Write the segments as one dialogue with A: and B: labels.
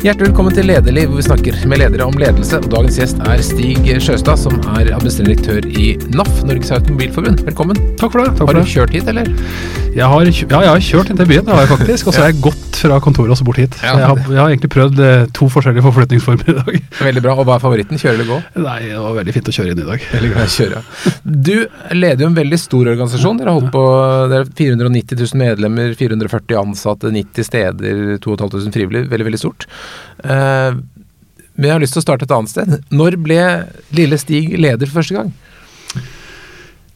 A: Hjertelig velkommen til Lederliv, hvor vi snakker med ledere om ledelse. Dagens gjest er Stig Sjøstad, som er administrerende direktør i NAF, Norges Automobilforbund. Velkommen.
B: Takk for det. Takk
A: har du kjørt hit, eller?
B: Jeg har, ja, jeg har kjørt inn til byen, det har jeg faktisk. Og så har jeg gått fra kontoret og så bort hit.
A: Ja,
B: jeg, har, jeg har egentlig prøvd eh, to forskjellige forflytningsformer i dag.
A: Veldig bra. Og hva er favoritten? Kjøre eller gå?
B: Nei, det var veldig fint å kjøre inn i dag.
A: Veldig glad i å. Du leder jo en veldig stor organisasjon. Dere har holdt på, det er 490 000 medlemmer, 440 ansatte, 90 steder, 2500 frivillige. Veldig, veldig stort. Eh, men jeg har lyst til å starte et annet sted. Når ble lille Stig leder for første gang?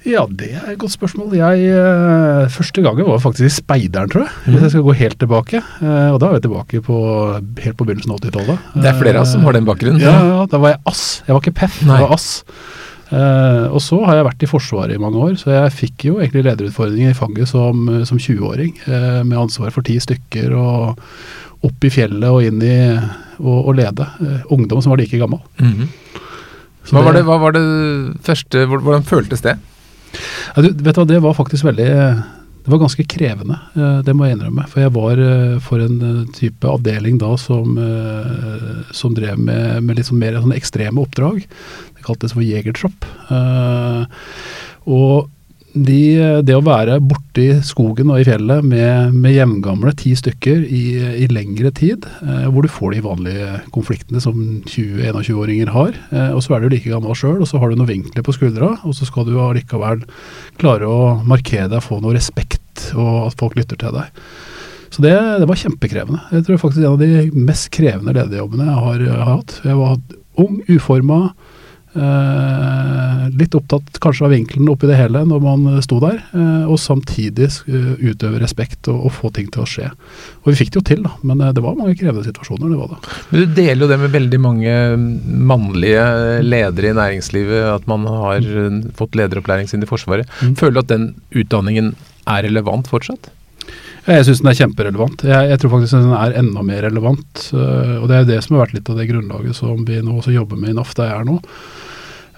B: Ja, det er et godt spørsmål. Jeg, eh, første gangen var faktisk i Speideren, tror jeg. Hvis jeg skal gå helt tilbake. Eh, og da er vi tilbake på, helt på begynnelsen av 80-tallet.
A: Det er flere av oss som har den bakgrunnen.
B: Ja, ja, da var jeg ass. Jeg var ikke PEF,
A: Nei.
B: jeg var ass. Eh, og så har jeg vært i Forsvaret i mange år, så jeg fikk jo egentlig lederutfordringer i fanget som, som 20-åring. eh, med ansvar for ti stykker og opp i fjellet og inn i og, og lede. ungdom som var like gammel.
A: Mm
B: -hmm.
A: Hva, var det, hva var det første Hvordan føltes det?
B: Ja, du, vet du det var faktisk veldig Det var ganske krevende, eh, det må jeg innrømme. For jeg var eh, for en eh, type avdeling da som, som drev med, med litt sånn mer sånn ekstreme oppdrag. Det kaltes for jegertropp. Og de, det å være borte i skogen og i fjellet med, med jevngamle, ti stykker i, i lengre tid, eh, hvor du får de vanlige konfliktene som 20-21-åringer har, eh, og så er du like gammel sjøl, og så har du noen vinkler på skuldra, og så skal du allikevel klare å markere deg, få noe respekt, og at folk lytter til deg. Så det, det var kjempekrevende. Jeg tror faktisk en av de mest krevende lederjobbene jeg har, har hatt. Jeg var ung, uforma, Eh, litt opptatt kanskje av vinkelen oppi det hele når man eh, sto der, eh, og samtidig eh, utøve respekt og, og få ting til å skje. Og vi fikk det jo til, da, men eh, det var mange krevende situasjoner. det var det.
A: Men Du deler jo det med veldig mange mannlige ledere i næringslivet, at man har mm. fått lederopplæring sin i Forsvaret.
B: Mm.
A: Føler du at den utdanningen er relevant fortsatt?
B: Jeg syns den er kjemperelevant. Jeg, jeg tror faktisk den er enda mer relevant. og det er jo det som har vært litt av det grunnlaget som vi nå også jobber med i NAF, der jeg er nå.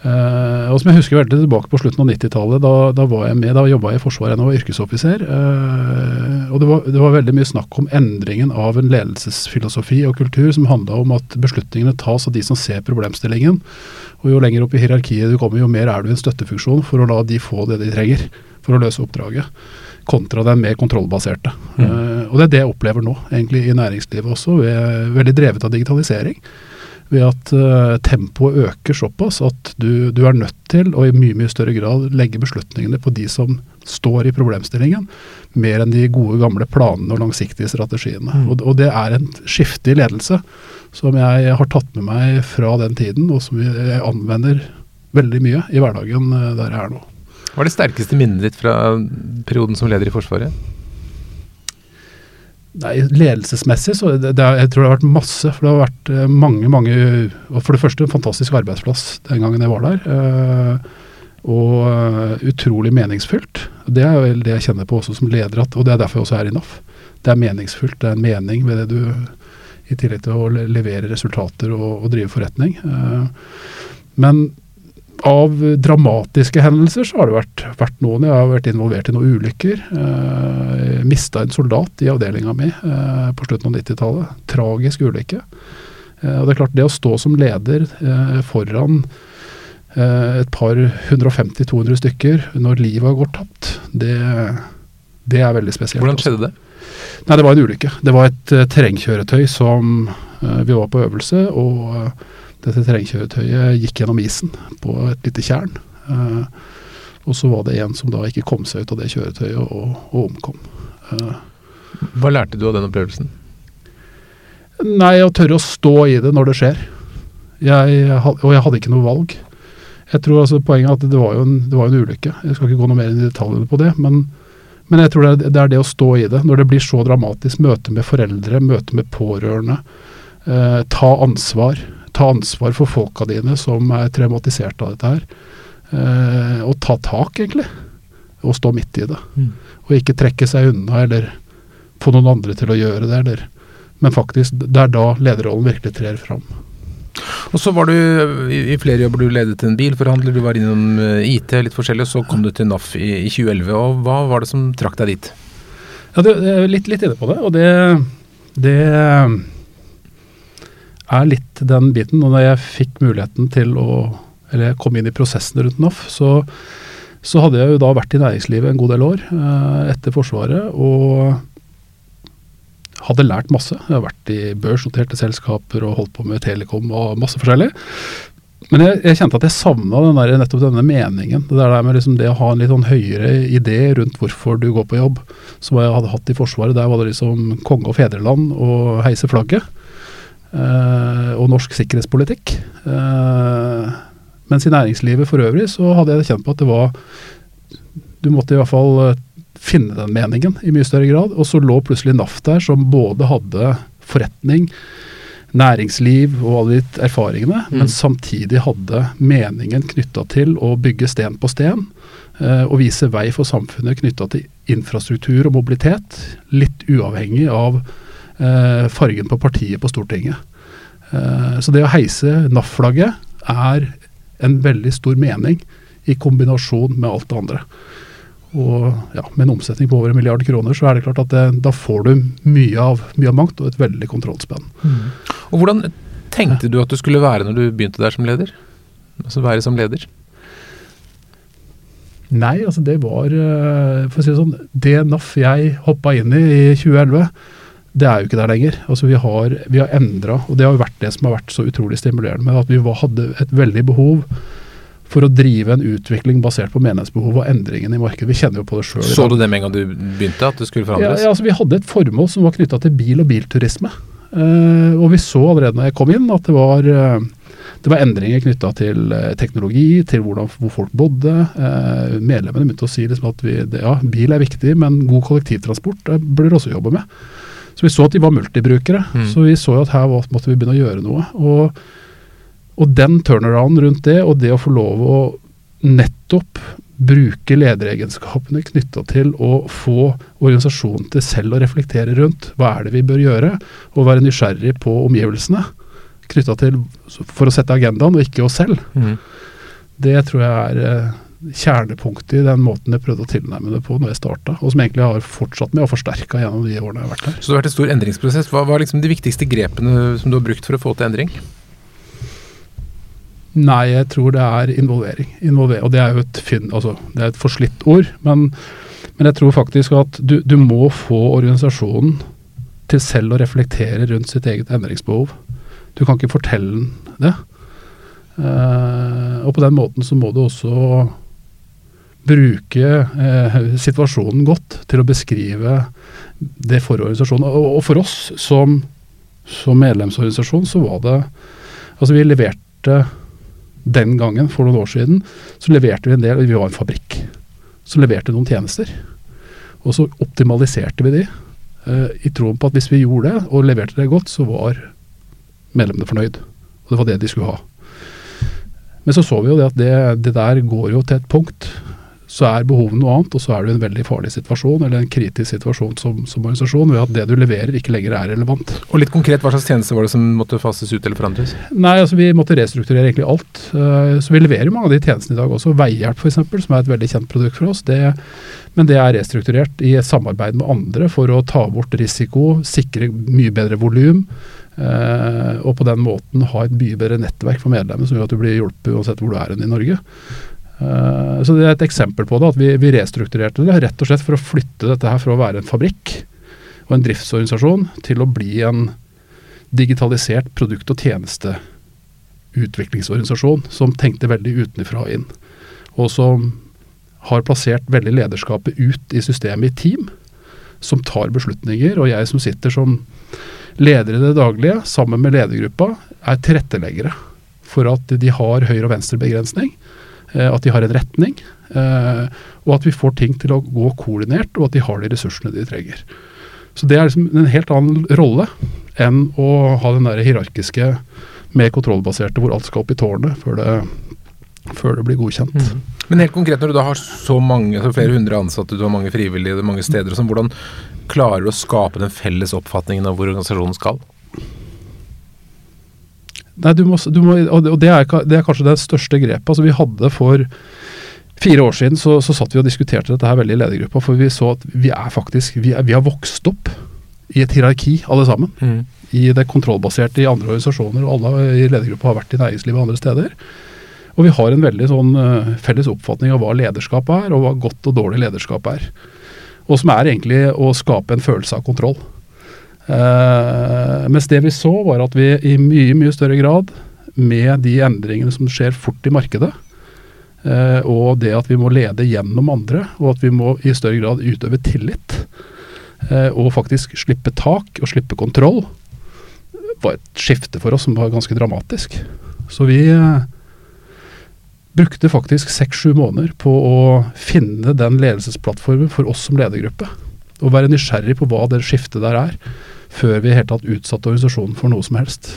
B: Eh, og som jeg husker veldig tilbake på slutten av 90-tallet, da, da var jeg med, da jobba jeg i Forsvaret, jeg var yrkesoffiser. Uh, og det var, det var veldig mye snakk om endringen av en ledelsesfilosofi og kultur som handla om at beslutningene tas av de som ser problemstillingen. Og jo lenger opp i hierarkiet du kommer, jo mer er du i en støttefunksjon for å la de få det de trenger for å løse oppdraget kontra den mer kontrollbaserte.
A: Mm.
B: Uh, og det er det jeg opplever nå, egentlig i næringslivet også, veldig drevet av digitalisering. Ved at uh, tempoet øker såpass at du, du er nødt til å i mye mye større grad legge beslutningene på de som står i problemstillingen, mer enn de gode gamle planene og langsiktige strategiene.
A: Mm.
B: Og, og det er en skifte i ledelse som jeg har tatt med meg fra den tiden, og som jeg anvender veldig mye i hverdagen eh, der jeg er nå.
A: Hva er det sterkeste minnet ditt fra perioden som leder i Forsvaret?
B: Nei, Ledelsesmessig så det, det jeg tror det har vært masse. For det har vært eh, mange, mange og For det første en fantastisk arbeidsplass den gangen jeg var der. eh, og eh, utrolig meningsfylt. Det er vel det jeg kjenner på også som leder, at, og det er derfor jeg også er i NAF. Det er meningsfullt. Det er en mening ved det du I tillegg til å levere resultater og, og drive forretning. Men av dramatiske hendelser så har det vært, vært noen. Jeg har vært involvert i noen ulykker. Eh, Mista en soldat i avdelinga mi eh, på slutten av 90-tallet. Tragisk ulykke. Eh, og det er klart, det å stå som leder eh, foran eh, et par 150-200 stykker når livet har gått tapt, det, det er veldig spesielt.
A: Hvordan skjedde det?
B: Nei, det var en ulykke. Det var et uh, terrengkjøretøy som eh, Vi var på øvelse, og eh, dette terrengkjøretøyet gikk gjennom isen på et lite tjern. Eh, og så var det en som da ikke kom seg ut av det kjøretøyet og, og omkom. Eh,
A: Hva lærte du av den opplevelsen?
B: nei, å tørre å stå i det når det skjer. Jeg, og jeg hadde ikke noe valg. Jeg tror altså Poenget er at det var jo en, det var en ulykke. Jeg skal ikke gå noe mer inn i detaljene på det. Men, men jeg tror det er, det er det å stå i det. Når det blir så dramatisk. Møte med foreldre, møte med pårørende. Eh, ta ansvar. Ta ansvar for folka dine som er traumatisert av dette her. Eh, og ta tak, egentlig. Og stå midt i det.
A: Mm.
B: Og ikke trekke seg unna eller få noen andre til å gjøre det. Eller, men faktisk, det er da lederrollen virkelig trer fram.
A: Og så var du i, flere jobber, du ledet en bilforhandler, du var innom eh, IT, litt forskjellig, og så kom du til NAF i, i 2011. og Hva var det som trakk deg dit?
B: Ja, det, det er litt, litt inne på det. Og det, det er litt den biten. Og da jeg fikk muligheten til å Eller kom inn i prosessen rundt NOF, så, så hadde jeg jo da vært i næringslivet en god del år eh, etter Forsvaret. og hadde lært masse. Jeg har vært i børsnoterte selskaper og holdt på med Telekom og masse forskjellig. Men jeg, jeg kjente at jeg savna nettopp denne meningen. Det der med liksom det å ha en litt sånn høyere idé rundt hvorfor du går på jobb, som jeg hadde hatt i Forsvaret. Der var det liksom konge og fedreland og heise flagget. Eh, og norsk sikkerhetspolitikk. Eh, mens i næringslivet for øvrig så hadde jeg kjent på at det var Du måtte i hvert fall eh, finne den meningen i mye større grad. Og så lå plutselig NAF der, som både hadde forretning, næringsliv og alle de erfaringene, mm. men samtidig hadde meningen knytta til å bygge sten på sten. og vise vei for samfunnet knytta til infrastruktur og mobilitet, litt uavhengig av fargen på partiet på Stortinget. Eh, så det å heise NAF-flagget er en veldig stor mening i kombinasjon med alt det andre. Og ja, Med en omsetning på over en milliard kroner, så er det klart at det, da får du mye av, mye av makt og et veldig kontrollspenn. Mm.
A: Og Hvordan tenkte du at du skulle være når du begynte der som leder? Altså være som leder?
B: Nei, altså det var eh, For å si det sånn, det NAF jeg hoppa inn i i 2011, det er jo ikke der lenger. Altså Vi har, vi har endra, og det har jo vært det som har vært så utrolig stimulerende med at vi var, hadde et veldig behov for å drive en utvikling basert på menighetsbehov og endringene i markedet. Vi kjenner jo på det sjøl.
A: Så du det med en gang du begynte, at det skulle forandres?
B: Ja, ja altså Vi hadde et formål som var knytta til bil og bilturisme. Uh, og vi så allerede når jeg kom inn at det var, uh, det var endringer knytta til uh, teknologi, til hvordan, hvor folk bodde. medlemmene begynte å si liksom at vi, det, ja, bil er viktig, men god kollektivtransport burde dere også jobbe med. Så vi så at de var multibrukere. Mm. Så vi så at her måtte vi begynne å gjøre noe. Og, og den turnarounden rundt det, og det å få lov å nettopp bruke lederegenskapene knytta til å få organisasjonen til selv å reflektere rundt hva er det vi bør gjøre, og være nysgjerrig på omgivelsene knytta til for å sette agendaen, og ikke oss selv. Mm. Det tror jeg er eh, kjernepunktet i den måten jeg prøvde å tilnærme det på når jeg starta, og som egentlig har fortsatt med og forsterka gjennom de årene jeg har vært her.
A: Så det har vært en stor endringsprosess. Hva var liksom de viktigste grepene som du har brukt for å få til endring?
B: Nei, jeg tror det er involvering. Involver og det er jo et, fin, altså, det er et forslitt ord, men, men, jeg tror faktisk at du, du må få organisasjonen til selv å reflektere rundt sitt eget endringsbehov. Du kan ikke fortelle den det. Uh, og på den måten så må du også bruke eh, situasjonen godt til å beskrive det for organisasjonen. Og, og for oss som, som, medlemsorganisasjon så var det Altså vi leverte den gangen, for noen år siden, så leverte vi en del Vi var en fabrikk som leverte noen tjenester. Og så optimaliserte vi de eh, i troen på at hvis vi gjorde det, og leverte det godt, så var medlemmene fornøyd. Og det var det de skulle ha. Men så så vi jo det at det, det der går jo til et punkt så er behovet noe annet, og så er du i en veldig farlig situasjon, eller en kritisk situasjon som, som, organisasjon, ved at det du leverer ikke lenger er relevant.
A: Og litt konkret, Hva slags tjenester var det som måtte fases ut eller forandres?
B: Nei, altså Vi måtte restrukturere egentlig alt. Uh, så vi leverer jo mange av de tjenestene i dag også. Veihjelp f.eks., som er et veldig kjent produkt for oss. Det, men det er restrukturert i samarbeid med andre for å ta bort risiko, sikre mye bedre volum. Uh, og på den måten ha et mye bedre nettverk for medlemmer, som gjør at du blir hjulpet uansett hvor du er i Norge. Uh, så Det er et eksempel på det, at vi, vi, restrukturerte det rett og slett for å flytte dette her fra å være en fabrikk og en driftsorganisasjon til å bli en digitalisert produkt- og tjenesteutviklingsorganisasjon som tenkte veldig utenfra og inn. Og som har plassert veldig lederskapet ut i systemet i team, som tar beslutninger. Og jeg som sitter som leder i det daglige, sammen med ledergruppa, er tilretteleggere for at de har høyre- og venstrebegrensning Eh, at de har en retning, eh, og at vi får ting til å gå koordinert, og at de har de ressursene de trenger. Så Det er liksom en helt annen rolle enn å ha den der hierarkiske, mer kontrollbaserte, hvor alt skal opp i tårnet før det, før det blir godkjent. Mm.
A: Men helt konkret, når du da har så mange, så flere hundre ansatte, du har mange frivillige, mange steder og sånn, hvordan klarer du å skape den felles oppfatningen av hvor organisasjonen skal?
B: Nei, du må, du må, og det er, det er, kanskje det største grepet. Altså, vi hadde for fire år siden så, så satt vi og diskuterte dette her veldig i ledergruppa. For vi så at vi er faktisk vi, er, vi har vokst opp i et hierarki, alle sammen. Mm. i det kontrollbaserte i andre organisasjoner, og alle i ledergruppa har vært i næringslivet og andre steder. Og vi har en veldig sånn uh, felles oppfatning av hva lederskap er, og hva godt og dårlig lederskap er. Og som er egentlig å skape en følelse av kontroll. Uh, mens det vi så, var at vi i mye, mye større grad, med de endringene som skjer fort i markedet, uh, og det at vi må lede gjennom andre, og at vi må i større grad utøve tillit, og faktisk slippe tak og slippe kontroll, var et skifte for oss som var ganske dramatisk. Så vi brukte faktisk seks-sju måneder på å finne den ledelsesplattformen for oss som ledergruppe. Og være nysgjerrig på hva det skiftet der er, før vi i hele tatt utsatte organisasjonen for noe som helst.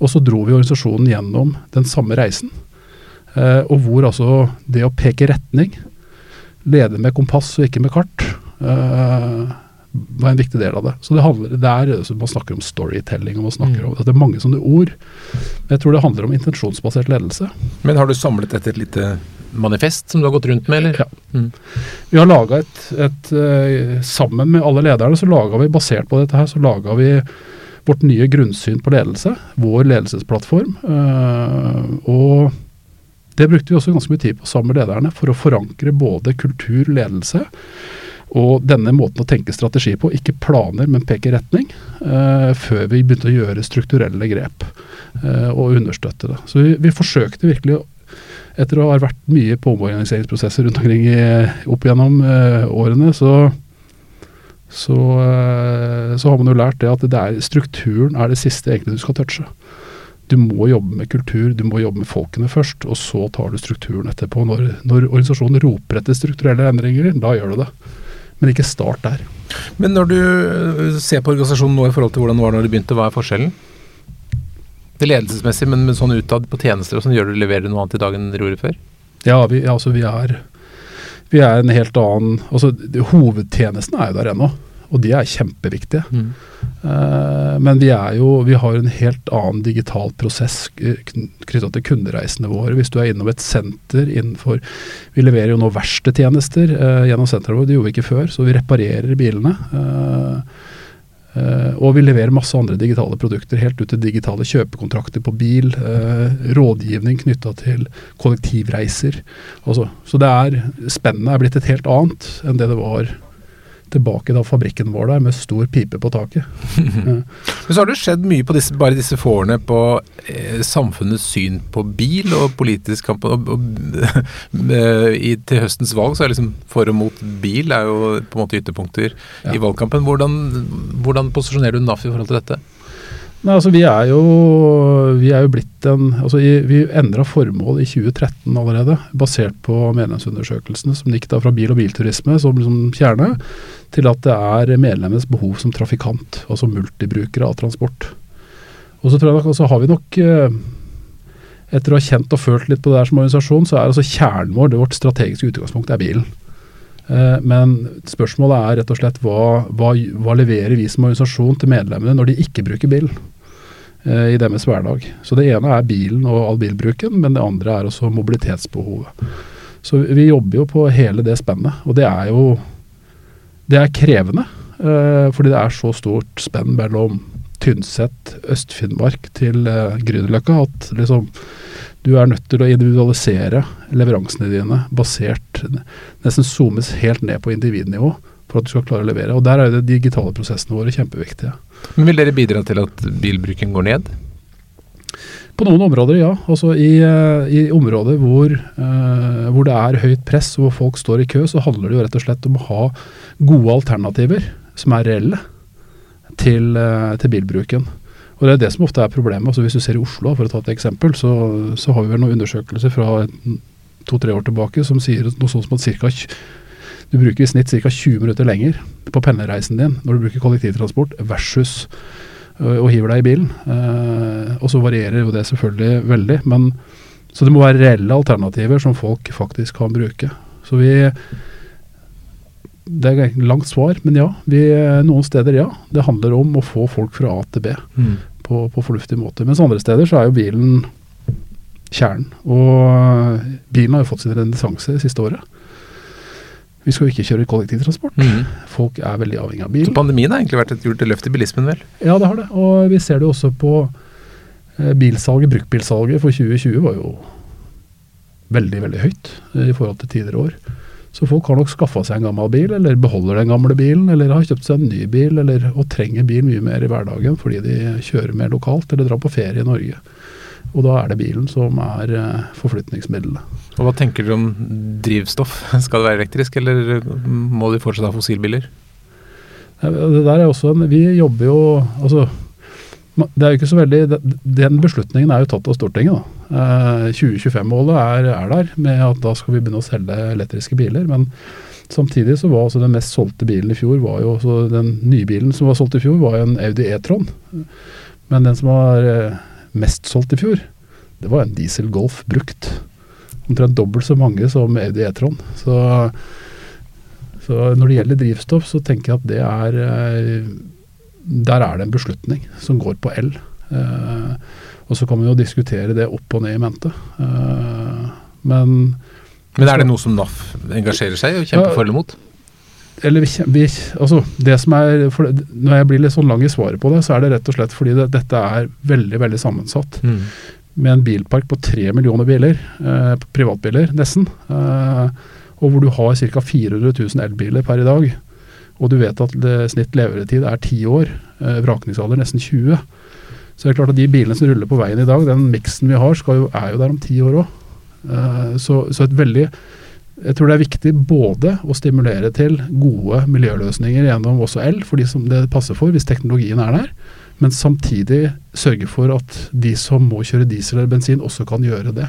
B: Og så dro vi organisasjonen gjennom den samme reisen. Eh, og hvor altså det å peke retning, lede med kompass og ikke med kart, eh, var en viktig del av det. Så det handler, det er, Man snakker om storytelling, og man snakker mm. om, det er mange sånne ord. Men jeg tror det handler om intensjonsbasert ledelse.
A: Men har du samlet dette et lite manifest som du har gått rundt med, eller?
B: Ja. Mm. Vi har laga et, et uh, Sammen med alle lederne, så laga vi, basert på dette her, så laga vi vårt nye grunnsyn på ledelse. Vår ledelsesplattform. Uh, og det brukte vi også ganske mye tid på sammen med lederne, for å forankre både kultur, ledelse og denne måten å tenke strategi på, ikke planer, men peke retning, eh, før vi begynte å gjøre strukturelle grep eh, og understøtte det. Så vi, vi, forsøkte virkelig, etter å ha vært mye på omorganiseringsprosesser rundt omkring i, opp gjennom uh, årene, så, så, så, har man jo lært det at det er, strukturen er det siste egentlig du skal touche. Du må jobbe med kultur, du må jobbe med folkene først, og så tar du strukturen etterpå. Når, når organisasjonen roper etter strukturelle endringer, da gjør du det men ikke start der.
A: Men når du øh, ser på organisasjonen nå i forhold til hvordan det var når du begynte, hva er forskjellen? Det ledelsesmessige, men, men sånn utad på tjenester og sånn, gjør du leverer noe annet i dag enn dere gjorde før?
B: Ja, vi, altså vi er vi er en helt annen altså Hovedtjenesten er jo der ennå og de er kjempeviktige. Mm. Uh, men vi, er jo, vi har en helt annen digital prosess knytta til kundereisene våre. Hvis du er innom et senter innenfor Vi leverer jo nå verkstedtjenester uh, gjennom senteret vårt, det gjorde vi ikke før. Så vi reparerer bilene. Uh, og vi leverer masse andre digitale produkter, helt ut til digitale kjøpekontrakter på bil. rådgivning knytta til kollektivreiser. Også. Så det er spennet er blitt et helt annet enn det det var tilbake da fabrikken vår der med stor pipe på taket.
A: Men så har det skjedd mye på disse, bare disse få årene på eh, samfunnets syn på bil og politisk kamp. Og, og, i, til høstens valg så er liksom for og mot bil er jo på en måte ytterpunkter ja. i valgkampen. Hvordan, hvordan posisjonerer du NAF i forhold til dette?
B: Nei, altså Vi er jo, vi er jo blitt en altså Vi endra formål i 2013 allerede, basert på medlemsundersøkelsene som gikk da fra bil- og bilturisme som liksom kjerne, til at det er medlemmenes behov som trafikant, altså multibrukere av transport. Og så tror jeg nok, altså har vi nok eh, etter å ha kjent og følt litt på det der som organisasjon, så er altså kjernen vår, det vårt strategiske utgangspunkt, er bilen. Eh, men spørsmålet er rett og slett hva, hva, hva leverer vi som organisasjon til medlemmene når de ikke bruker bil? Eh, i deres hverdag. Så Det ene er bilen og all bilbruken, men det andre er også mobilitetsbehovet. Så Vi jobber jo på hele det spennet, og det er jo det er krevende. Uh, fordi det er så stort spenn mellom Tynset, Øst-Finnmark til uh, Grünerløkka at liksom du er nødt til å individualisere leveransene dine basert Nesten zoomes helt ned på individnivå for at du skal klare å levere. Og Der er de digitale prosessene våre kjempeviktige.
A: Men Vil dere bidra til at bilbruken går ned?
B: På noen områder, ja. Altså I, eh, i områder hvor, uh, hvor, det er høyt press og folk står i kø, så handler det jo rett og slett om å ha gode alternativer som er reelle til, uh, til bilbruken. Og Det er det som ofte er problemet. Altså Hvis du ser i Oslo, for å ta et eksempel, så, så har vi vel noen undersøkelser fra to-tre år tilbake som sier noe sånt som at cirka du bruker i snitt ca. 20 minutter lenger på pendlerreisen din når du bruker kollektivtransport versus øh, å hive deg i bilen. Uh, og så varierer jo det selvfølgelig veldig. men Så det må være reelle alternativer som folk faktisk kan bruke. Så vi Det er et langt svar, men ja. Vi, noen steder, ja. Det handler om å få folk fra A til B mm. på, på fornuftig måte. Mens andre steder så er jo bilen kjernen. Og bilen har jo fått sin renessanse det siste året. Vi skal jo ikke kjøre kollektivtransport.
A: Mm.
B: Folk er veldig avhengig av bil.
A: Så pandemien har egentlig vært et gjort løft i bilismen, vel?
B: Ja, det har det. Og vi ser det også på eh, bilsalget. Bruktbilsalget for 2020 var jo veldig, veldig høyt eh, i forhold til tidligere år. Så folk har nok skaffa seg en gammel bil, eller beholder den gamle bilen, eller har kjøpt seg en ny bil, eller, og trenger bil mye mer i hverdagen fordi de kjører mer lokalt eller drar på ferie i Norge. Og da er det bilen som er eh, forflytningsmiddelet.
A: Og hva tenker dere om drivstoff? Skal det være elektrisk, eller må de fortsatt ha fossilbiler?
B: Det der er også en, Vi jobber jo altså, det er jo ikke så veldig, Den beslutningen er jo tatt av Stortinget. da. Eh, 2025-målet er, er der, med at da skal vi begynne å selge elektriske biler. Men samtidig så var altså den mest solgte bilen i fjor var jo så Den nybilen som var solgt i fjor, var jo en Audi E-tron. Men den som var eh, mest solgt i fjor, det var en diesel Golf brukt. Omtrent dobbelt så mange som Audi E-tron. Så så når det gjelder drivstoff, så tenker jeg at det er eh, Der er det en beslutning som går på el. Eh, og så kan man jo diskutere det opp og ned i mente. Eh, men
A: Men er det noe som NAF engasjerer seg og kjemper
B: Ja.
A: for eller mot?
B: Eller vi, altså det som er, for Når jeg blir litt sånn lang i svaret på det, så er det rett og slett fordi det, dette er veldig veldig sammensatt.
A: Mm.
B: Med en bilpark på tre millioner biler, eh, privatbiler nesten, eh, og hvor du har ca. 400 000 elbiler per i dag, og du vet at det, snitt levetid er 10 år, eh, vrakningsalder nesten 20, så det er klart at de bilene som ruller på veien i dag, den miksen vi har, skal jo, er jo der om 10 år òg. Eh, så, så et veldig jeg tror det er viktig både å stimulere til gode miljøløsninger gjennom også el, for de som det passer for, hvis teknologien er der, men samtidig sørge for at de som må kjøre diesel eller bensin, også kan gjøre det.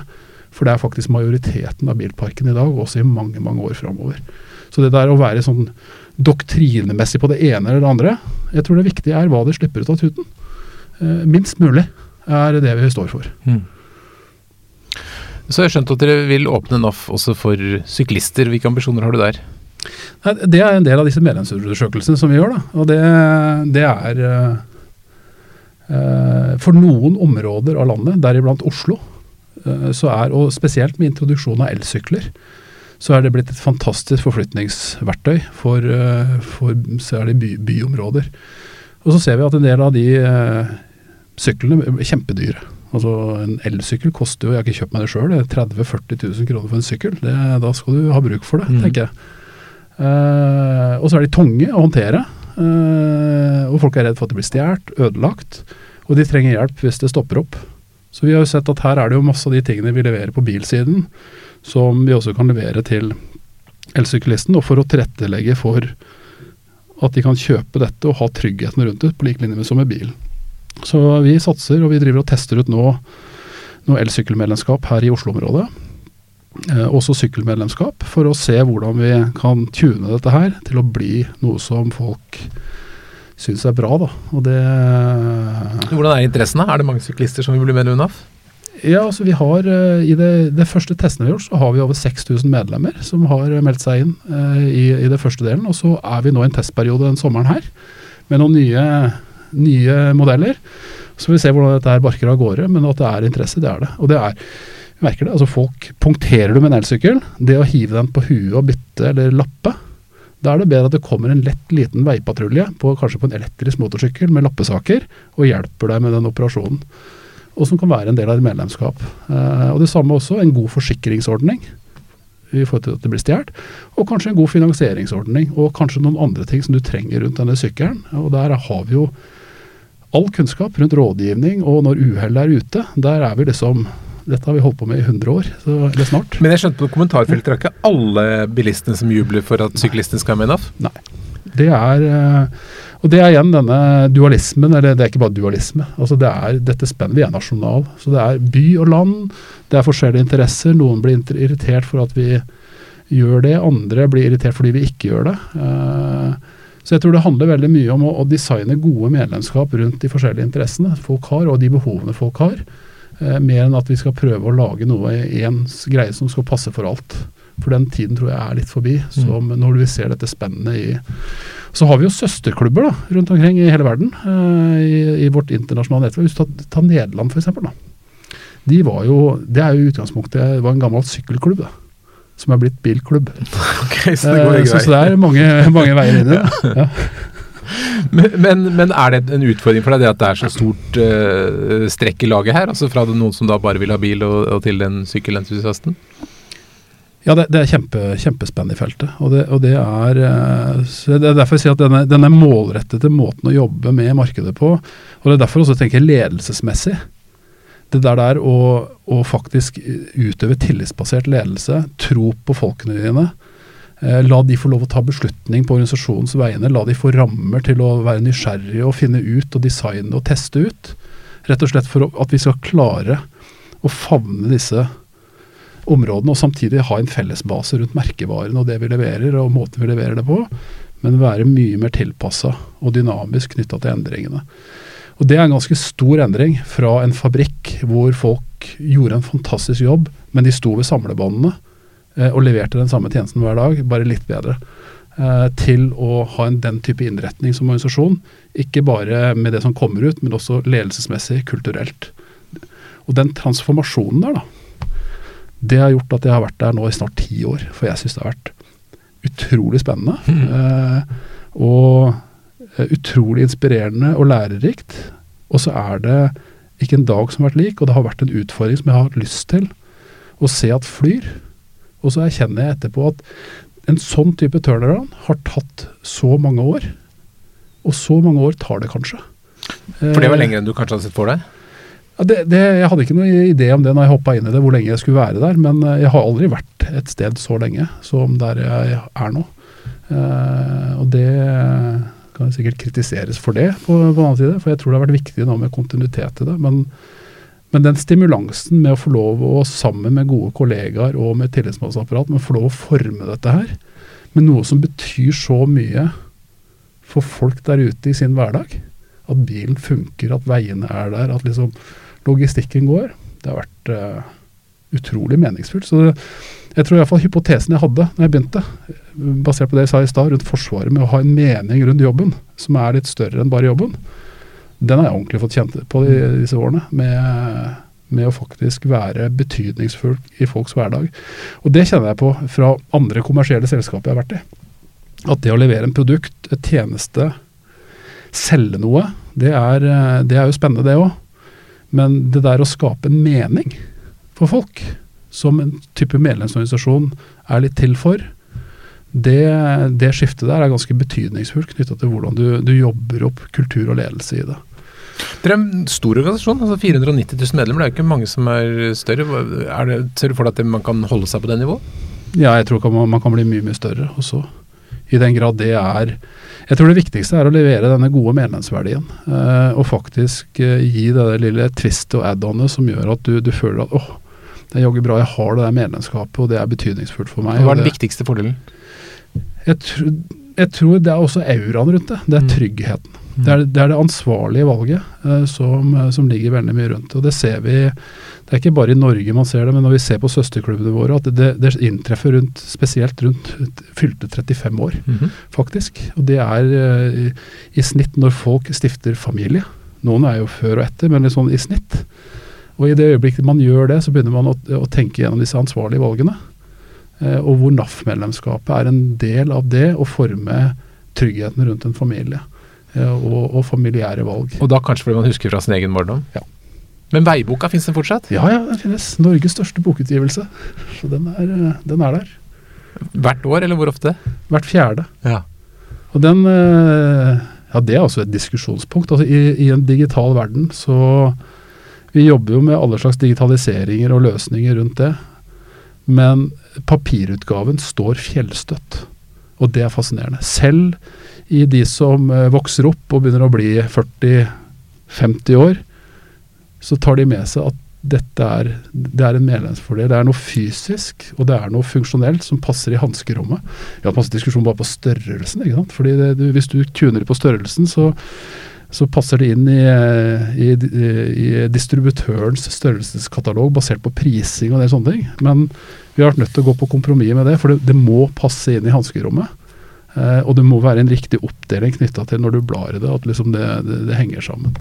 B: For det er faktisk majoriteten av bilparken i dag, også i mange mange år framover. Så det der å være sånn doktrinemessig på det ene eller det andre, jeg tror det viktige er hva det slipper ut av tuten. Eh, minst mulig er det vi står for.
A: Mm. Så jeg har skjønt at dere vil åpne NAF også for syklister. Hvilke ambisjoner har du der?
B: Det er en del av disse medlemsundersøkelsene som vi gjør. Da. Og det, det er eh, eh, For noen områder av landet, deriblant Oslo, eh, så er, og spesielt med introduksjon av elsykler, så er det blitt et fantastisk forflytningsverktøy for, eh, for særlig by, byområder. Og så ser vi at en del av de eh, syklene er kjempedyre. Altså En elsykkel koster jo, jeg har ikke kjøpt meg det sjøl, 30 000-40 000 kroner for en sykkel. Det, da skal du ha bruk for det,
A: Mm.
B: tenker jeg. Uh, og så er de tunge å håndtere. Uh, og folk er redd for at de blir stjålet, ødelagt. Og de trenger hjelp hvis det stopper opp. Så vi har jo sett at her er det jo masse av de tingene vi leverer på bilsiden, som vi også kan levere til elsyklisten, og for å tilrettelegge for at de kan kjøpe dette og ha tryggheten rundt det, på lik linje med som med bil. Så vi satser, og vi driver og tester ut nå noe elsykkelmedlemskap her i Oslo-området. Eh, også sykkelmedlemskap, for å se hvordan vi kan tune dette her til å bli noe som folk syns er bra. da. Og det
A: Hvordan er interessen? da? Er det mange syklister som vil bli medlem av?
B: Ja, altså vi har eh, I det, det første testene vi har gjort, så har vi over 6000 medlemmer som har meldt seg inn eh, i, i det første delen. Og så er vi nå i en testperiode den sommeren her med noen nye, nye modeller. Så får vi se hvordan dette her barker av gårde, men at det er interesse, det er det. Og det er, vi merker det, altså folk Punkterer du med en elsykkel, det å hive den på huet og bytte eller lappe, da er det bedre at det kommer en lett liten veipatrulje, kanskje på en elektrisk motorsykkel med lappesaker, og hjelper deg med den operasjonen og som kan være en del av et medlemskap. Eh, og Det samme også en god forsikringsordning i forhold til at det blir stjålet, og kanskje en god finansieringsordning, og kanskje noen andre ting som du trenger rundt denne sykkelen. Og Der har vi jo all kunnskap rundt rådgivning, og når uhellet er ute, der er vi liksom Dette har vi holdt på med i 100 år, så eller snart.
A: Men jeg skjønte på kommentarfeltet det er ikke alle bilistene som jubler for at syklistene skal ha med NAF? Nei.
B: Det er eh, Og det er igjen denne dualismen, eller det er ikke bare dualisme. altså det er, Dette spenner vi er nasjonal. Så det er by og land, det er forskjellige interesser. Noen blir irritert for at vi gjør det, andre blir irritert fordi vi ikke gjør det. Eh, Så jeg tror det handler veldig mye om å, å designe gode medlemskap rundt de forskjellige interessene folk har, og de behovene folk har. eh, Mer enn at vi skal prøve å lage noe i en greie som skal passe for alt. For den tiden tror jeg er litt forbi, som når vi ser dette spennet i Så har vi jo søsterklubber da, rundt omkring i hele verden, eh, i, i vårt internasjonale nettverk. Tar, tar Nederland f.eks. De var jo Det er jo utgangspunktet det var en gammel sykkelklubb. da. Som er blitt bilklubb.
A: Okay, Så det går
B: Eh, så, så det er mange, mange veier inn i det. Ja.
A: Men, men, men er det en utfordring for deg det at det er så stort uh, strekk i laget her? Altså Fra noen som da bare vil ha bil, og, og til den sykkelentusiasten?
B: Ja, det, det er kjempe, kjempespennende i feltet. Og det, og det er eh, det er derfor jeg sier at denne, denne målrettede måten å jobbe med markedet på, og det er derfor også tenker jeg ledelsesmessig. Det der der å, å faktisk utøve tillitsbasert ledelse, tro på folkene dine. Eh, la de få lov å ta beslutning på organisasjonens vegne. La de få rammer til å være nysgjerrige og finne ut og designe og teste ut. Rett og slett for at vi skal klare å favne disse områdene, og samtidig ha en fellesbase rundt merkevaren og det vi leverer, og måten vi leverer det på, men være mye mer tilpassa og dynamisk knytta til endringene. Og Det er en ganske stor endring fra en fabrikk hvor folk gjorde en fantastisk jobb, men de sto ved samlebåndene eh, og leverte den samme tjenesten hver dag, bare litt bedre. Eh, til å ha en den type innretning som organisasjon. Ikke bare med det som kommer ut, men også ledelsesmessig, kulturelt. Og den transformasjonen der, da, det har gjort at jeg har vært der nå i snart ti år. For jeg syns det har vært utrolig spennende. Eh, og utrolig inspirerende og lærerikt. Og så er det ikke en dag som har vært lik, og det har vært en utfordring som jeg har hatt lyst til å se at flyr. Og så erkjenner jeg etterpå at en sånn type turnaround har tatt så mange år. Og så mange år tar det kanskje.
A: For det var
B: Eh,
A: lenger enn du kanskje hadde sett for deg?
B: ja, det, det, jeg hadde ikke noen idé om det når jeg hoppa inn i det, hvor lenge jeg skulle være der. Men eh, jeg har aldri vært et sted så lenge som der jeg er nå. Eh, og det kan sikkert kritiseres for det, på, på den annen side. For jeg tror det har vært viktig nå med kontinuitet i det. Men, men den stimulansen med å få lov å, sammen med gode kollegaer og med tillitsmannsapparat, men få lov å forme dette her med noe som betyr så mye for folk der ute i sin hverdag. At bilen funker, at veiene er der, at liksom logistikken går. Det har vært uh, utrolig meningsfullt. Så det, jeg tror iallfall hypotesen jeg hadde når jeg begynte, basert på det jeg sa i stad rundt Forsvaret, med å ha en mening rundt jobben som er litt større enn bare jobben, den har jeg ordentlig fått kjent på de, disse årene. Med, med å faktisk være betydningsfull i folks hverdag. Og det kjenner jeg på fra andre kommersielle selskaper jeg har vært i. At det å levere en produkt, et tjeneste, selge noe, det er, det er jo spennende det òg. Men det der å skape en mening for folk, som en type medlemsorganisasjon er litt til for, det, det skiftet der er ganske betydningsfullt knytta til hvordan du, du jobber opp kultur og ledelse i det.
A: Dere er en stor organisasjon, altså 490 000 medlemmer. Det er jo ikke mange som er større. Er det, ser du for deg at man kan holde seg på det nivået?
B: Ja, jeg tror man, man kan bli mye, mye større også. I den grad det er Jeg tror det viktigste er å levere denne gode medlemsverdien. Eh, og faktisk eh, gi det lille twist og add-onet som gjør at du, du føler at åh, det er jaggu bra jeg har det der medlemskapet, og det er betydningsfullt for meg.
A: Hva er den
B: det-
A: viktigste fordelen?
B: jeg, tr jeg tror det er også auraen rundt det. Det er
A: Mm.
B: tryggheten. Det er det, er det ansvarlige valget eh, som, eh, som ligger veldig mye rundt. Og det ser vi Det er ikke bare i Norge man ser det, men når vi ser på søsterklubbene våre, at det, det inntreffer rundt, spesielt rundt fylte 35 år,
A: Mhm.
B: faktisk. Og det er eh, i, i snitt når folk stifter familie. Noen er jo før og etter, men sånn i snitt. Og i det øyeblikket man gjør det, så begynner man å, å tenke gjennom disse ansvarlige valgene. Eh, og hvor NAF-medlemskapet er en del av det å forme tryggheten rundt en familie. Eh, og, og familiære valg.
A: Og da kanskje fordi man husker fra sin egen barndom?
B: Ja.
A: Men Veiboka, fins den fortsatt?
B: Ja, ja, den finnes. Norges største bokutgivelse. Så den er, eh, den er der.
A: Hvert år, eller hvor ofte?
B: Hvert fjerde.
A: Ja.
B: Og den eh, Ja, det er også et diskusjonspunkt. Altså, i, I en digital verden så Vi jobber jo med alle slags digitaliseringer og løsninger rundt det. Men papirutgaven står fjellstøtt. Og det er fascinerende. Selv i de som eh, vokser opp og begynner å bli 40-50 år, så tar de med seg at dette er, det er en medlemsfordel. Det er noe fysisk og det er noe funksjonelt som passer i hanskerommet. Vi har hatt masse diskusjon bare på størrelsen. ikke sant? Fordi det, du, Hvis du tuner på størrelsen, så, så passer det inn i, i, i distributørens størrelseskatalog basert på prising og det sånne ting. Men vi har vært nødt til å gå på kompromiss med det, for det, det må passe inn i hanskerommet. Eh, og det må være en riktig oppdeling knytta til når du blar i det, at liksom det, det, det, henger sammen.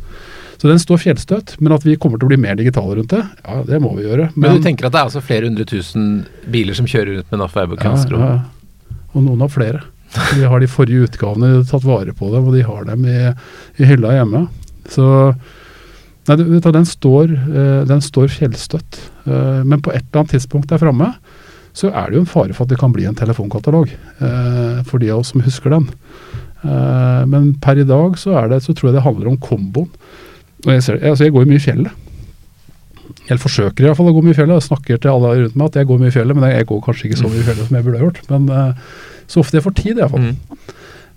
B: Så den står fjellstøtt, men at vi kommer til å bli mer digitale rundt det, ja det må vi gjøre.
A: Men, men du tenker at det er altså flere hundre tusen biler som kjører rundt med NAF Airbook
B: ja, ja, Og noen har flere. Vi har de forrige utgavene tatt vare på dem, og de har dem i, i hylla hjemme. Så nei, du, den, står, eh, den står fjellstøtt. Eh, men på et eller annet tidspunkt der framme så er det jo en fare for at det kan bli en telefonkatalog, eh, for de av oss som husker den. Men per i dag så, det, så tror jeg det handler om komboen. Og jeg, ser, altså jeg går jo mye i fjellet. Jeg forsøker i hvert fall å gå mye i fjellet. Jeg snakker til alle rundt meg at jeg går mye i fjellet, men jeg går kanskje ikke så mye i fjellet som jeg burde ha gjort. Men uh, så ofte jeg får tid, iallfall. Mm.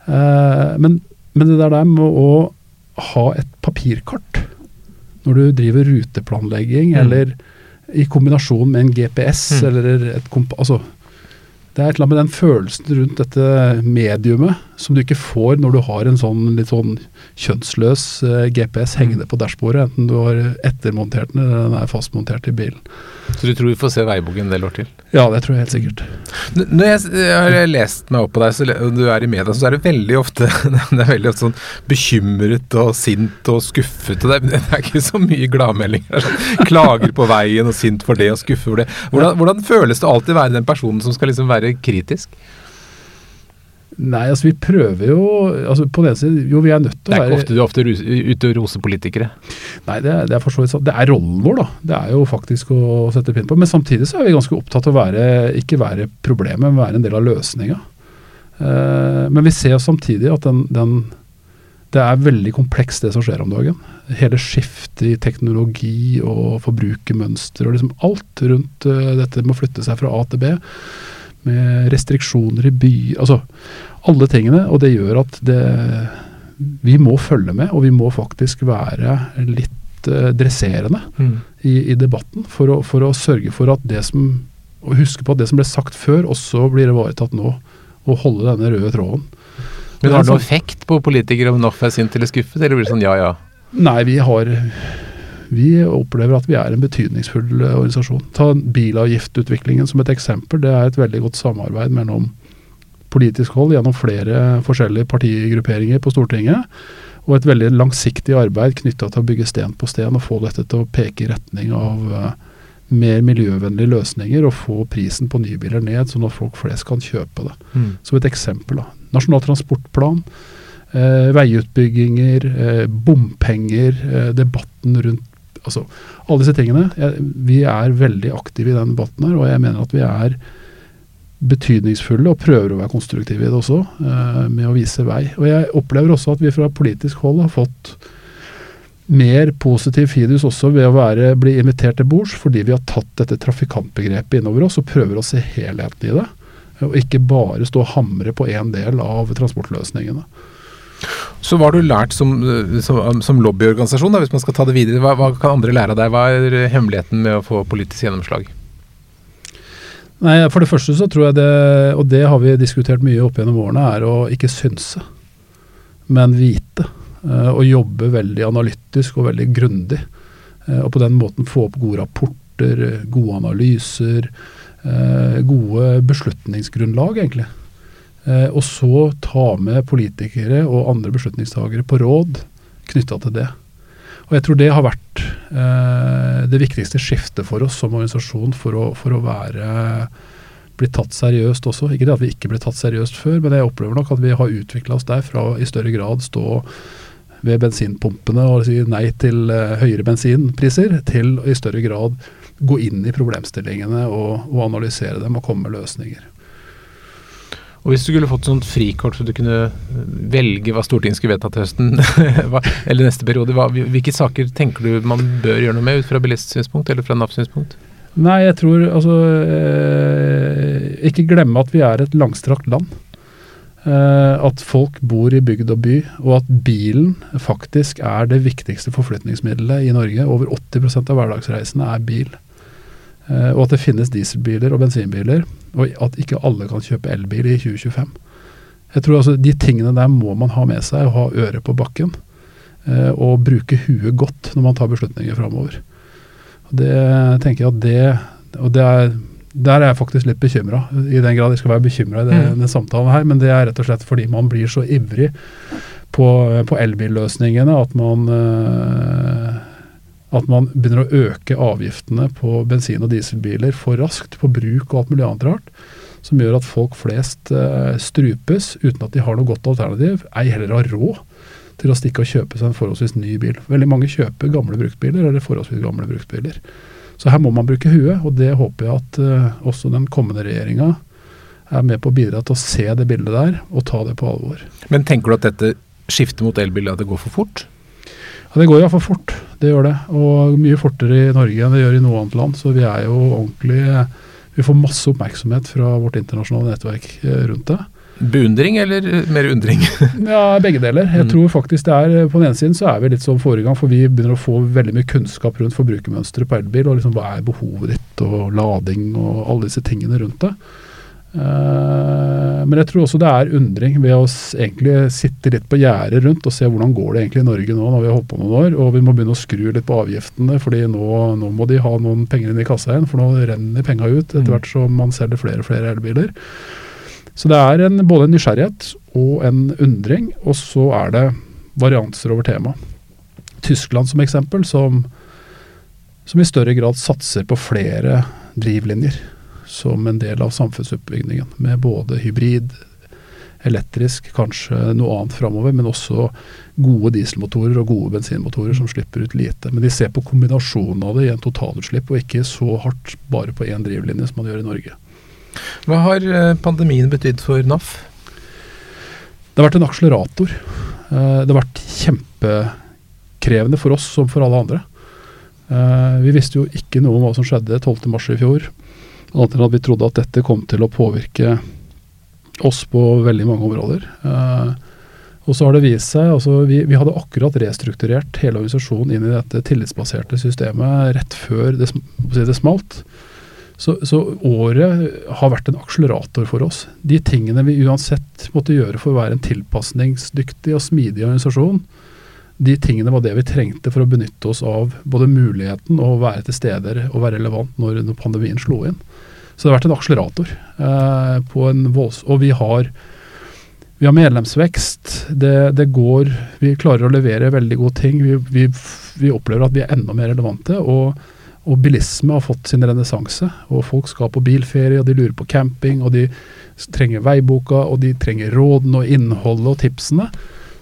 B: Uh, men, men det der med å ha et papirkart når du driver ruteplanlegging, mm. eller i kombinasjon med en GPS mm. eller et komp... Altså, det er et eller annet med den følelsen rundt dette mediumet som du ikke får når du har en sånn litt sånn kjønnsløs uh, GPS hengende mm. på dashbordet, enten du har ettermontert den eller den er fastmontert i bilen.
A: Så du tror vi får se veiboken en del år til?
B: Ja, det tror jeg helt sikkert.
A: Når jeg, jeg har lest meg opp på deg, og du er i media, så er det veldig ofte det er veldig ofte sånn bekymret og sint og skuffet. og Det, er ikke så mye gladmeldinger. Sånn, klager på veien og sint for det og skuffer for det. Hvordan, hvordan føles det alltid å være den personen som skal liksom være kritisk?
B: Nei, altså vi prøver jo altså på den siden, Jo, vi er nødt til
A: å være Det er ikke ofte du er ofte ute og roser politikere?
B: Nei, det, det er for så vidt sånn. Det er rollen vår, da. Det er jo faktisk å sette pinn på. Men samtidig så er vi ganske opptatt av å være, ikke være problemet, men være en del av løsninga. Uh, men vi ser samtidig at den, den, det er veldig komplekst det som skjer om dagen. Hele skiftet i teknologi og forbrukermønster og liksom alt rundt uh, dette med å flytte seg fra A til B med restriksjoner i by Altså alle tingene. Og det gjør at det Vi må følge med, og vi må faktisk være litt uh, dresserende mm. i, i, debatten for å, for å, sørge for at det som Og huske på at det som ble sagt før, også blir ivaretatt nå. Og holde denne røde tråden.
A: Men har det noen effekt på politikere om NOF er sint eller skuffet, eller blir det sånn ja ja?
B: Nei, vi har vi opplever at vi er en betydningsfull eh, organisasjon. Ta bilavgiftutviklingen som et eksempel. Det er et veldig godt samarbeid mellom politisk hold gjennom flere forskjellige partigrupperinger på Stortinget. Og et veldig langsiktig arbeid knytta til å bygge sten på sten og få dette til å peke i retning av uh, mer miljøvennlige løsninger og få prisen på nybiler ned, sånn at folk flest kan kjøpe det. Mm. Som et eksempel. da. Nasjonal transportplan, eh, veiutbygginger, eh, bompenger, eh, debatten rundt altså, alle disse tingene. Jeg, vi er veldig aktive i den debatten her, og jeg mener at vi er betydningsfulle og prøver å være konstruktive i det også, eh, med å vise vei. Og jeg opplever også at vi fra politisk hold har fått mer positiv fidus også ved å være, bli invitert til bords, fordi vi har tatt dette trafikantbegrepet innover oss og prøver å se helheten i det. Og ikke bare stå og hamre på én del av transportløsningene.
A: Så hva har du lært som, som, som lobbyorganisasjon, da, hvis man skal ta det videre? Hva, hva, kan andre lære av deg? Hva er hemmeligheten med å få politisk gjennomslag?
B: Nei, For det første så tror jeg det, og det har vi diskutert mye opp gjennom årene, er å ikke synse, men vite. Eh, og jobbe veldig analytisk og veldig grundig. Eh, og på den måten få opp gode rapporter, gode analyser, eh, gode beslutningsgrunnlag, egentlig. Eh, og så ta med politikere og andre beslutningstagere på råd knytta til det. Og jeg tror det har vært eh, det viktigste skiftet for oss som organisasjon for å, for å være blitt tatt seriøst også. Ikke det at vi ikke ble tatt seriøst før, men jeg opplever nok at vi har utvikla oss der fra i større grad stå ved bensinpumpene og si nei til uh, høyere bensinpriser, til i større grad gå inn i problemstillingene og, og analysere dem og komme med løsninger.
A: Og Hvis du skulle fått sånt frikort så du kunne velge hva Stortinget skulle vedta til høsten, eller neste periode, hva, hvilke saker tenker du man bør gjøre noe med ut fra bilistsynspunkt eller fra NAF-synspunkt?
B: Nei, jeg tror altså eh, Ikke glemme at vi er et langstrakt land. Eh, at folk bor i bygd og by, og at bilen faktisk er det viktigste forflytningsmiddelet i Norge. Over 80% av hverdagsreisene er bil. Eh, og at det finnes dieselbiler og bensinbiler, og at ikke alle kan kjøpe elbil i 2025. Jeg tror altså De tingene der må man ha med seg og ha øret på bakken. Eh, og bruke huet godt når man tar beslutninger framover. Det tenker jeg at det Og det er, der er jeg faktisk litt bekymra, i den grad jeg skal være bekymra i det,
A: Mm.
B: denne samtalen her. Men det er rett og slett fordi man blir så ivrig på, på elbilløsningene at man eh, at man begynner å øke avgiftene på bensin- og dieselbiler for raskt, på bruk og alt mulig annet rart, som gjør at folk flest eh, strupes uten at de har noe godt alternativ, ei heller har råd til å stikke og kjøpe seg en forholdsvis ny bil. Veldig mange kjøper gamle bruktbiler eller forholdsvis gamle bruktbiler. Så her må man bruke huet, og det håper jeg at eh, også den kommende regjeringa er med på å bidra til å se det bildet der og ta det på alvor.
A: Men tenker du at dette skiftet mot elbil at det går for fort?
B: Ja, Det går iallfall fort, det gjør det. Og mye fortere i Norge enn det gjør i noe annet land. Så vi er jo ordentlig Vi får masse oppmerksomhet fra vårt internasjonale nettverk eh, rundt det.
A: Beundring eller mer undring?
B: Ja, begge deler. Jeg
A: Mm.
B: tror faktisk det er På den ene siden så er vi litt som forrige gang, for vi begynner å få veldig mye kunnskap rundt forbrukermønsteret på elbil. Og liksom hva er behovet ditt, og lading og alle disse tingene rundt det. Eh, men jeg tror også det er undring ved å egentlig sitte litt på gjerdet rundt og se hvordan går det egentlig i Norge nå når vi har holdt på noen år. Og vi må begynne å skru litt på avgiftene, fordi nå, nå må de ha noen penger inn i kassa igjen. For nå renner penga ut etter
A: Mm.
B: hvert som man selger flere og flere elbiler. Så det er en, både en nysgjerrighet og en undring, og så er det varianser over tema. Tyskland som eksempel, som, som i større grad satser på flere drivlinjer som en del av samfunnsoppbyggingen, med både hybrid, elektrisk, kanskje noe annet framover, men også gode dieselmotorer og gode bensinmotorer som slipper ut lite. Men de ser på kombinasjonen av det i en totalutslipp, og ikke så hardt bare på én drivlinje som man gjør i Norge.
A: Hva har eh, pandemien betydd for NAF?
B: Det har vært en akselerator. Eh, Det har vært kjempekrevende for oss som for alle andre. Eh, Vi visste jo ikke noe om hva som skjedde 12.3 i fjor. Annet at vi trodde at dette kom til å påvirke oss på veldig mange områder. Eh, Og så har det vist seg altså vi, vi hadde akkurat restrukturert hele organisasjonen inn i dette tillitsbaserte systemet rett før det, det smalt. Så, så året har vært en akselerator for oss. De tingene vi uansett måtte gjøre for å være en tilpasningsdyktig og smidig organisasjon, de tingene var det vi trengte for å benytte oss av både muligheten og å være til steder og være relevant når, når pandemien slo inn. Så det har vært en akselerator. Eh, på en volds og vi har, vi har medlemsvekst. Det, det går Vi klarer å levere veldig gode ting. Vi, vi, vi opplever at vi er enda mer relevante. og og bilisme har fått sin renessanse. Og folk skal på bilferie, og de lurer på camping, og de trenger veiboka, og de trenger rådene og innholdet og tipsene.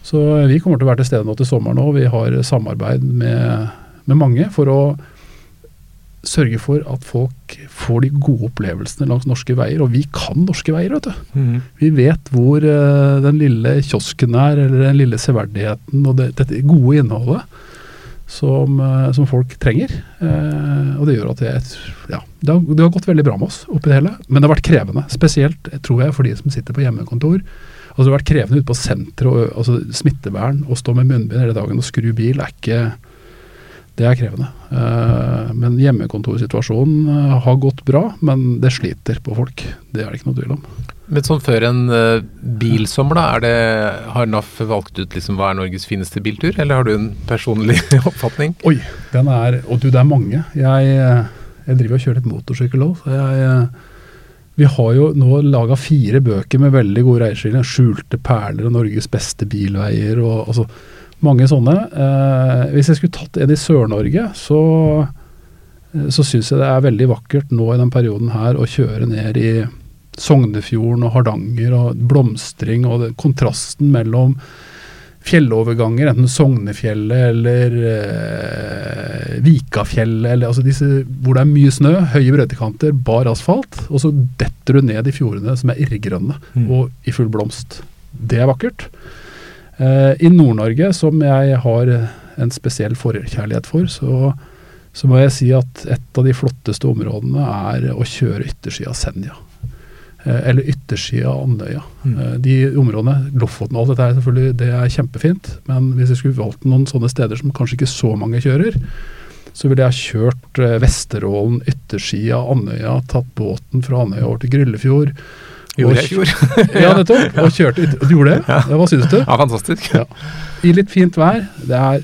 B: Så vi kommer til å være til stede nå til sommeren òg. Vi har samarbeid med, med mange for å sørge for at folk får de gode opplevelsene langs norske veier. Og vi kan norske veier, vet du.
A: Mm.
B: Vi vet hvor uh, den lille kiosken er, eller den lille severdigheten og det, dette gode innholdet som, eh, som folk trenger. Eh, og det gjør at jeg, ja, det, har, det har gått veldig bra med oss oppi det hele. Men det har vært krevende. Spesielt tror jeg for de som sitter på hjemmekontor. Altså Det har vært krevende ute på senteret, altså smittevern, å stå med munnbind hele dagen og skru bil er ikke det er krevende. Eh, men hjemmekontorsituasjonen eh, har gått bra, men det sliter på folk. Det er det ikke noe tvil om.
A: Men sånn før en eh, bilsommer, da, er det, har NAF valgt ut liksom hva er Norges fineste biltur, eller har du en personlig oppfatning?
B: Oi, den er Og du, det er mange. Jeg, jeg driver og kjører litt motorsykkel òg, så jeg Vi har jo nå laga fire bøker med veldig gode reieskildringer. 'Skjulte perler' og 'Norges beste bilveier' og altså mange sånne. Eh, hvis jeg skulle tatt en i Sør-Norge, så, eh, så syns jeg det er veldig vakkert nå i den perioden her å kjøre ned i Sognefjorden og Hardanger og blomstring og det, kontrasten mellom fjelloverganger, enten Sognefjellet eller eh, Vikafjellet, eller altså disse hvor det er mye snø, høye brøytekanter, bar asfalt, og så detter du ned i fjordene som er irrgrønne
A: Mm.
B: og i full blomst. Det er vakkert. Eh, I Nord-Norge, som jeg har en spesiell forkjærlighet for, så, så må jeg si at et av de flotteste områdene er å kjøre yttersida av Senja. Eh, eller yttersida av Andøya.
A: Mm.
B: Eh, De områdene, Lofoten og alt dette er selvfølgelig, det er kjempefint. Men hvis jeg skulle valgt noen sånne steder som kanskje ikke så mange kjører, så ville jeg kjørt eh, Vesterålen, yttersida av Andøya, tatt båten fra Andøya over til Gryllefjord.
A: Gjorde jeg i fjor.
B: Ja, nettopp. Og kjørte ut. Du gjorde det?
A: Ja.
B: Ja, hva syns du?
A: Ja, fantastisk.
B: Ja. I litt fint vær. Det er,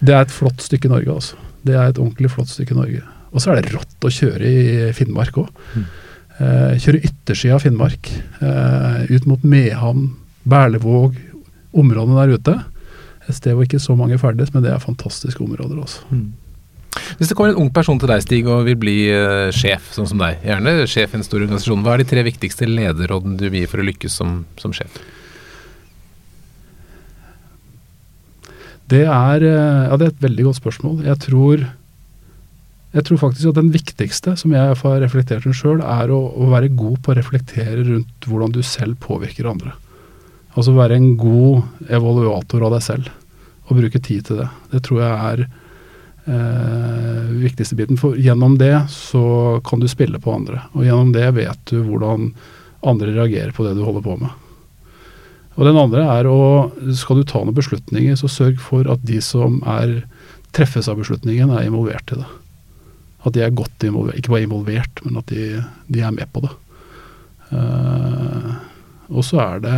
B: det er et flott stykke Norge, altså. Det er et ordentlig flott stykke Norge. Og så er det rått å kjøre i Finnmark òg.
A: Mm.
B: Eh, kjøre yttersida av Finnmark. Eh, ut mot Mehamn, Berlevåg, områdene der ute. Et sted hvor ikke så mange ferdes, men det er fantastiske områder. også.
A: Mm. Hvis det kommer en ung person til deg, Stig, og vil bli uh, sjef, sånn som deg, gjerne sjef i en stor organisasjon, hva er de tre viktigste lederrådene du vil gi for å lykkes som, som sjef?
B: Det er, ja, det er et veldig godt spørsmål. Jeg tror jeg tror faktisk at den viktigste, som jeg har reflektert rundt sjøl, er å, å, være god på å reflektere rundt hvordan du selv påvirker andre. Altså være en god evaluator av deg selv, og bruke tid til det. Det tror jeg er eh, viktigste biten. For gjennom det så kan du spille på andre, og gjennom det vet du hvordan andre reagerer på det du holder på med. Og den andre er å Skal du ta noen beslutninger, så sørg for at de som er treffes av beslutningen, er involvert i det. At de er godt involvert, ikke bare involvert, men at de, de er med på det. Uh, og så er det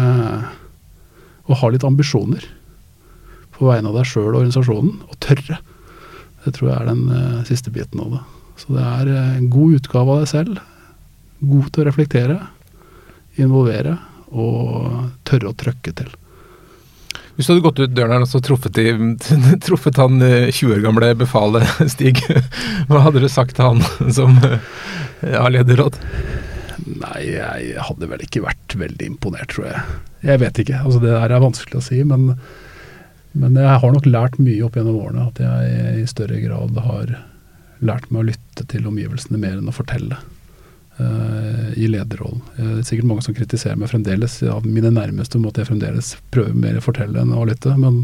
B: å ha litt ambisjoner på vegne av deg sjøl og organisasjonen, og tørre. Det tror jeg er den uh, siste biten av det. Så det er en god utgave av deg selv. God til å reflektere, involvere og tørre å trøkke til.
A: Hvis du hadde gått ut døren her og truffet, de, truffet han 20 eh, år gamle befalet, Stig, hva hadde du sagt til han som har lederråd?
B: Nei, jeg hadde vel ikke vært veldig imponert, tror jeg. Jeg vet ikke. altså Det der er vanskelig å si. Men, men jeg har nok lært mye opp gjennom årene. At jeg i større grad har lært meg å lytte til omgivelsene mer enn å fortelle. Uh, i lederrollen. Uh, det er sikkert mange som kritiserer meg fremdeles. Av mine nærmeste måtte jeg fremdeles prøve mer å fortelle enn å lytte. Men,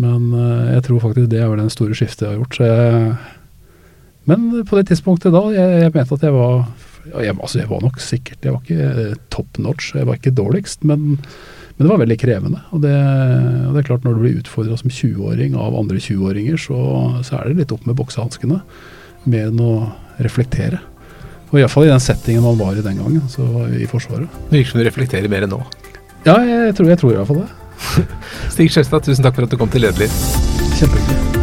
B: men uh, jeg tror faktisk det er vel den store skiftet jeg har gjort. Jeg, men på det tidspunktet da, jeg, jeg mente at jeg var jeg, altså jeg var nok sikkert Jeg var ikke top notch, jeg var ikke dårligst, men, men det var veldig krevende. Og det, og det er klart, når du blir utfordra som 20-åring av andre 20-åringer, så, så, er det litt opp med boksehanskene. Mer enn å reflektere. Og Iallfall i den settingen man var i den gangen, så i Forsvaret.
A: Det virker som du reflekterer mer enn nå.
B: Ja, jeg tror, jeg tror iallfall det.
A: Stig Skjøstad, tusen takk for at du kom til Lederliv.
B: Kjempehyggelig.